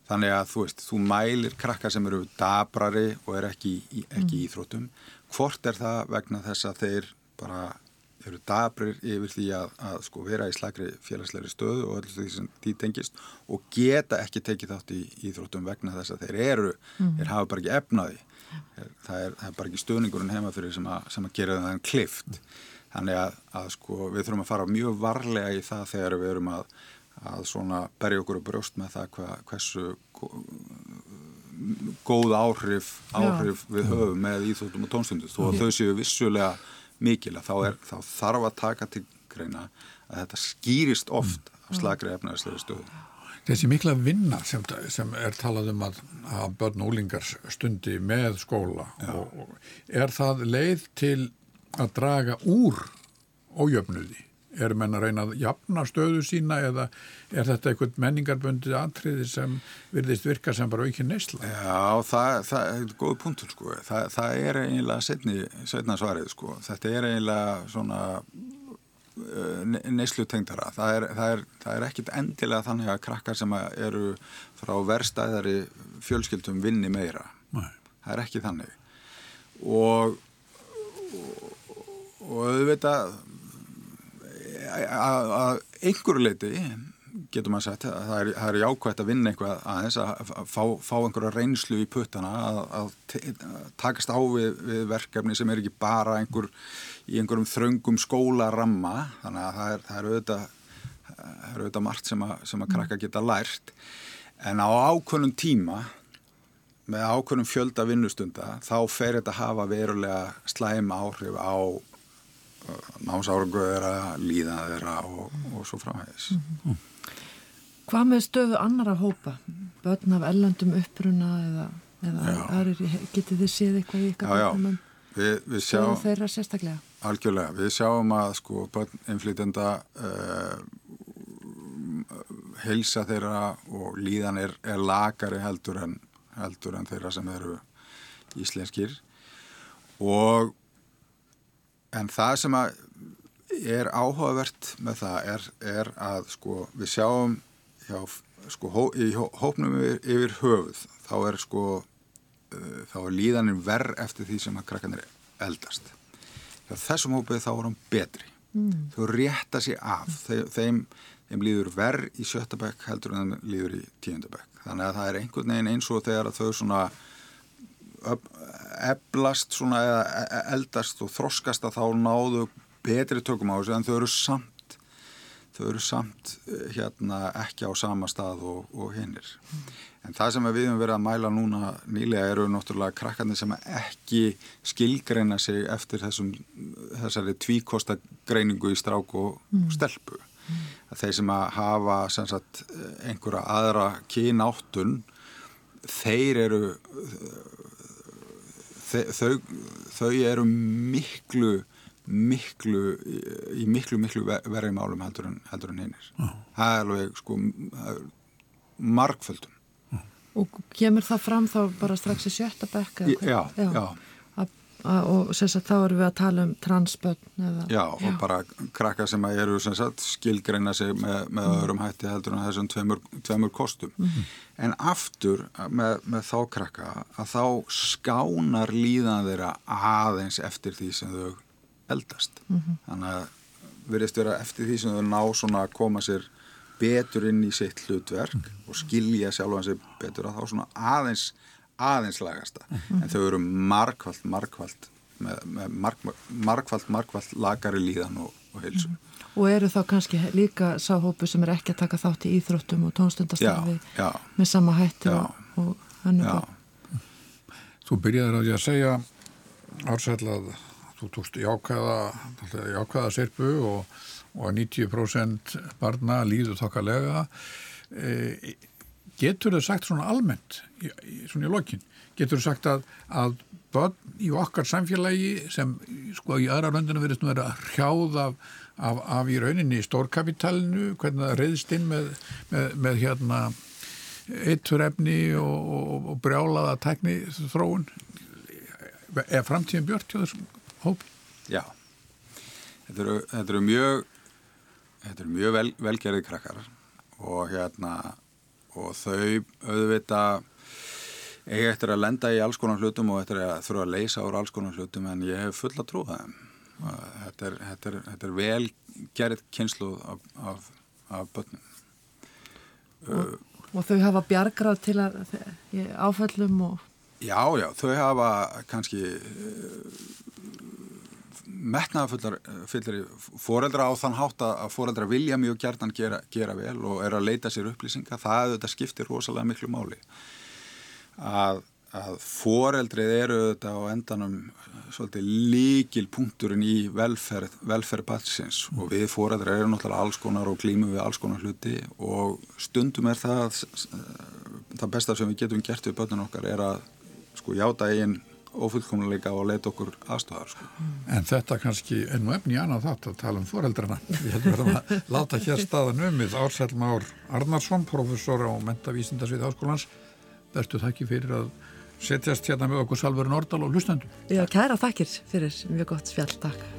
Þannig að þú veist, þú mælir krakkar sem eru dabrari og er ekki, ekki mm. íþrótum. Hvort er það vegna þess að þeir bara eru dabrir yfir því að, að sko vera í slagri félagsleiri stöðu og allir því sem því tengist og geta ekki tekið þátt í íþrótum vegna þess að þeir eru, mm. þeir hafa bara ekki efnaði. Það er, það er bara ekki stöðningurinn heima fyrir sem að, sem að gera það en klift. Þannig að, að sko við þurfum að fara mjög varlega í það þegar við erum að að svona berja okkur að brjóst með það hva, hversu góð áhrif, áhrif við höfum með íþjóttum og tónstundu þó að þau séu vissulega mikil að þá, er, þá þarf að taka til greina að þetta skýrist oft af slagri efnaðislega stöðu. Þessi mikla vinna sem, sem er talað um að, að börn og úlingar stundi með skóla og, og er það leið til að draga úr ójöfnuði? Er menn að reyna að jafna stöðu sína eða er þetta eitthvað menningarbundið atriði sem virðist virka sem bara aukin neysla? Já, það, það er góð punktur sko. Þa, það er eiginlega setni, setna svarið sko. Þetta er eiginlega svona neyslutengdara. Það er, það, er, það er ekkit endilega þannig að krakkar sem eru frá verstaðari fjölskyldum vinni meira. Nei. Það er ekki þannig. Og og, og auðvitað að einhverju leiti getur maður sagt að það er, það er jákvæmt að vinna einhvað aðeins að fá, fá einhverja reynslu í puttana að, að, takast á við, við verkefni sem er ekki bara einhver í einhverjum þröngum skólaramma þannig að það er, það er auðvitað það er auðvitað margt sem að, sem að krakka geta lært. En á ákvönum tíma með ákvönum fjölda vinnustunda þá fer þetta að hafa verulega slæm áhrif á námsárangu þeirra, líða þeirra og, og svo framhæðis. Mm -hmm. Hvað með stöðu annara hópa? Börn af ellendum uppruna eða, eða aðrir, getið þið séð eitthvað í ykkar börnum? Við, við sjáum þeirra sérstaklega. Algjörlega, við sjáum að sko börn inflytenda uh, heilsa þeirra og líðan er, er lagari heldur en, heldur en þeirra sem eru íslenskir og En það sem er áhugavert með það er, er að sko, við sjáum hjá, sko, hó, í hópnum yfir, yfir höfuð þá er, sko, uh, þá er líðaninn verð eftir því sem að krakkanir eldast. Hjá þessum hópið þá er hann betri. Mm. Þau rétta sér af. Þeim, þeim, þeim líður verð í sjöttabæk heldur en þeim líður í tíundabæk. Þannig að það er einhvern veginn eins og þegar þau svona eblast svona eða e, e, eldast og þroskast að þá náðu betri tökum á þessu en þau eru samt þau eru samt e, hérna ekki á sama stað og, og hinnir en það sem við höfum verið að mæla núna nýlega eru náttúrulega krakkarnir sem ekki skilgreina sig eftir þessum, þessari tvíkostagreiningu í strák og mm. stelpu mm. þeir sem að hafa sem sagt, einhverja aðra kynáttun þeir eru þau, þau eru miklu miklu í miklu miklu verið málum heldur en, heldur en hinnir það er alveg sko margföldum og kemur það fram þá bara strax í sjötta bekka já, já, já og sagt, þá erum við að tala um transbönn eða, já, og já. bara krakka sem eru sagt, skilgreina sig með, með mm. öðrum hætti heldur en þessum tveimur, tveimur kostum mm en aftur með, með þá krakka að þá skánar líðan þeirra aðeins eftir því sem þau eldast mm -hmm. þannig að verðist vera eftir því sem þau ná svona að koma sér betur inn í sitt hlutverk -hmm. og skilja sjálf hans betur að þá svona aðeins aðeins lagasta en þau eru markvallt, markvallt með, með mark, markvallt, markvallt lagari líðan og, og heilsu. Og eru þá kannski líka sáhópu sem er ekki að taka þátt í íþróttum og tónstundastarfi með sama hætti og, og hannu? Þú byrjaði að ég að segja ársætla að þú tókst jákvæða, jákvæða sirpu og, og 90% barna líður þokkalega. E, getur þau sagt svona almennt svona í lokin, getur þau sagt að, að börn í okkar samfélagi sem sko í aðra röndinu verðist nú að hrjáða af, af, af í rauninni í stórkapitalinu hvernig það reyðist inn með, með, með hérna eitturefni og, og, og brjálaða tækni þróun? Er framtíðin björnt hjá þessum hóp? Já. Þetta eru, þetta eru mjög þetta eru mjög vel, velgerði krakkar og hérna og þau auðvita eiga eftir að lenda í alls konar hlutum og eftir að þurfa að leysa úr alls konar hlutum en ég hef fulla trú að þeim. Þetta er, þetta er, þetta er vel gerð kynslu af, af, af börnum. Og, uh, og þau hafa bjargrað til að áfællum og Já, já, þau hafa kannski metnaðafullar fóreldra á þann hátt að fóreldra vilja mjög gertan gera, gera vel og er að leita sér upplýsinga, það þetta skiptir rosalega miklu máli að, að fóreldrið eru þetta á endanum svolítið líkil punkturinn í velferð, velferð batsins mm. og við fóreldra eru náttúrulega alls konar og klímu við alls konar hluti og stundum er það það besta sem við getum gert við börnun okkar er að sko játa einn ofullkomleika og leita okkur aðstofar. Sko. En þetta kannski er nú efni í annað þátt að tala um foreldrana. Við höfum að láta hér staðan umið Ársæl Már Arnarsson, professor á Mentavísindasvið Háskólans. Vertu þakki fyrir að setjast hérna með okkur Salver Nordal og hlustendum. Já, kæra þakkir fyrir mjög gott spjall, takk.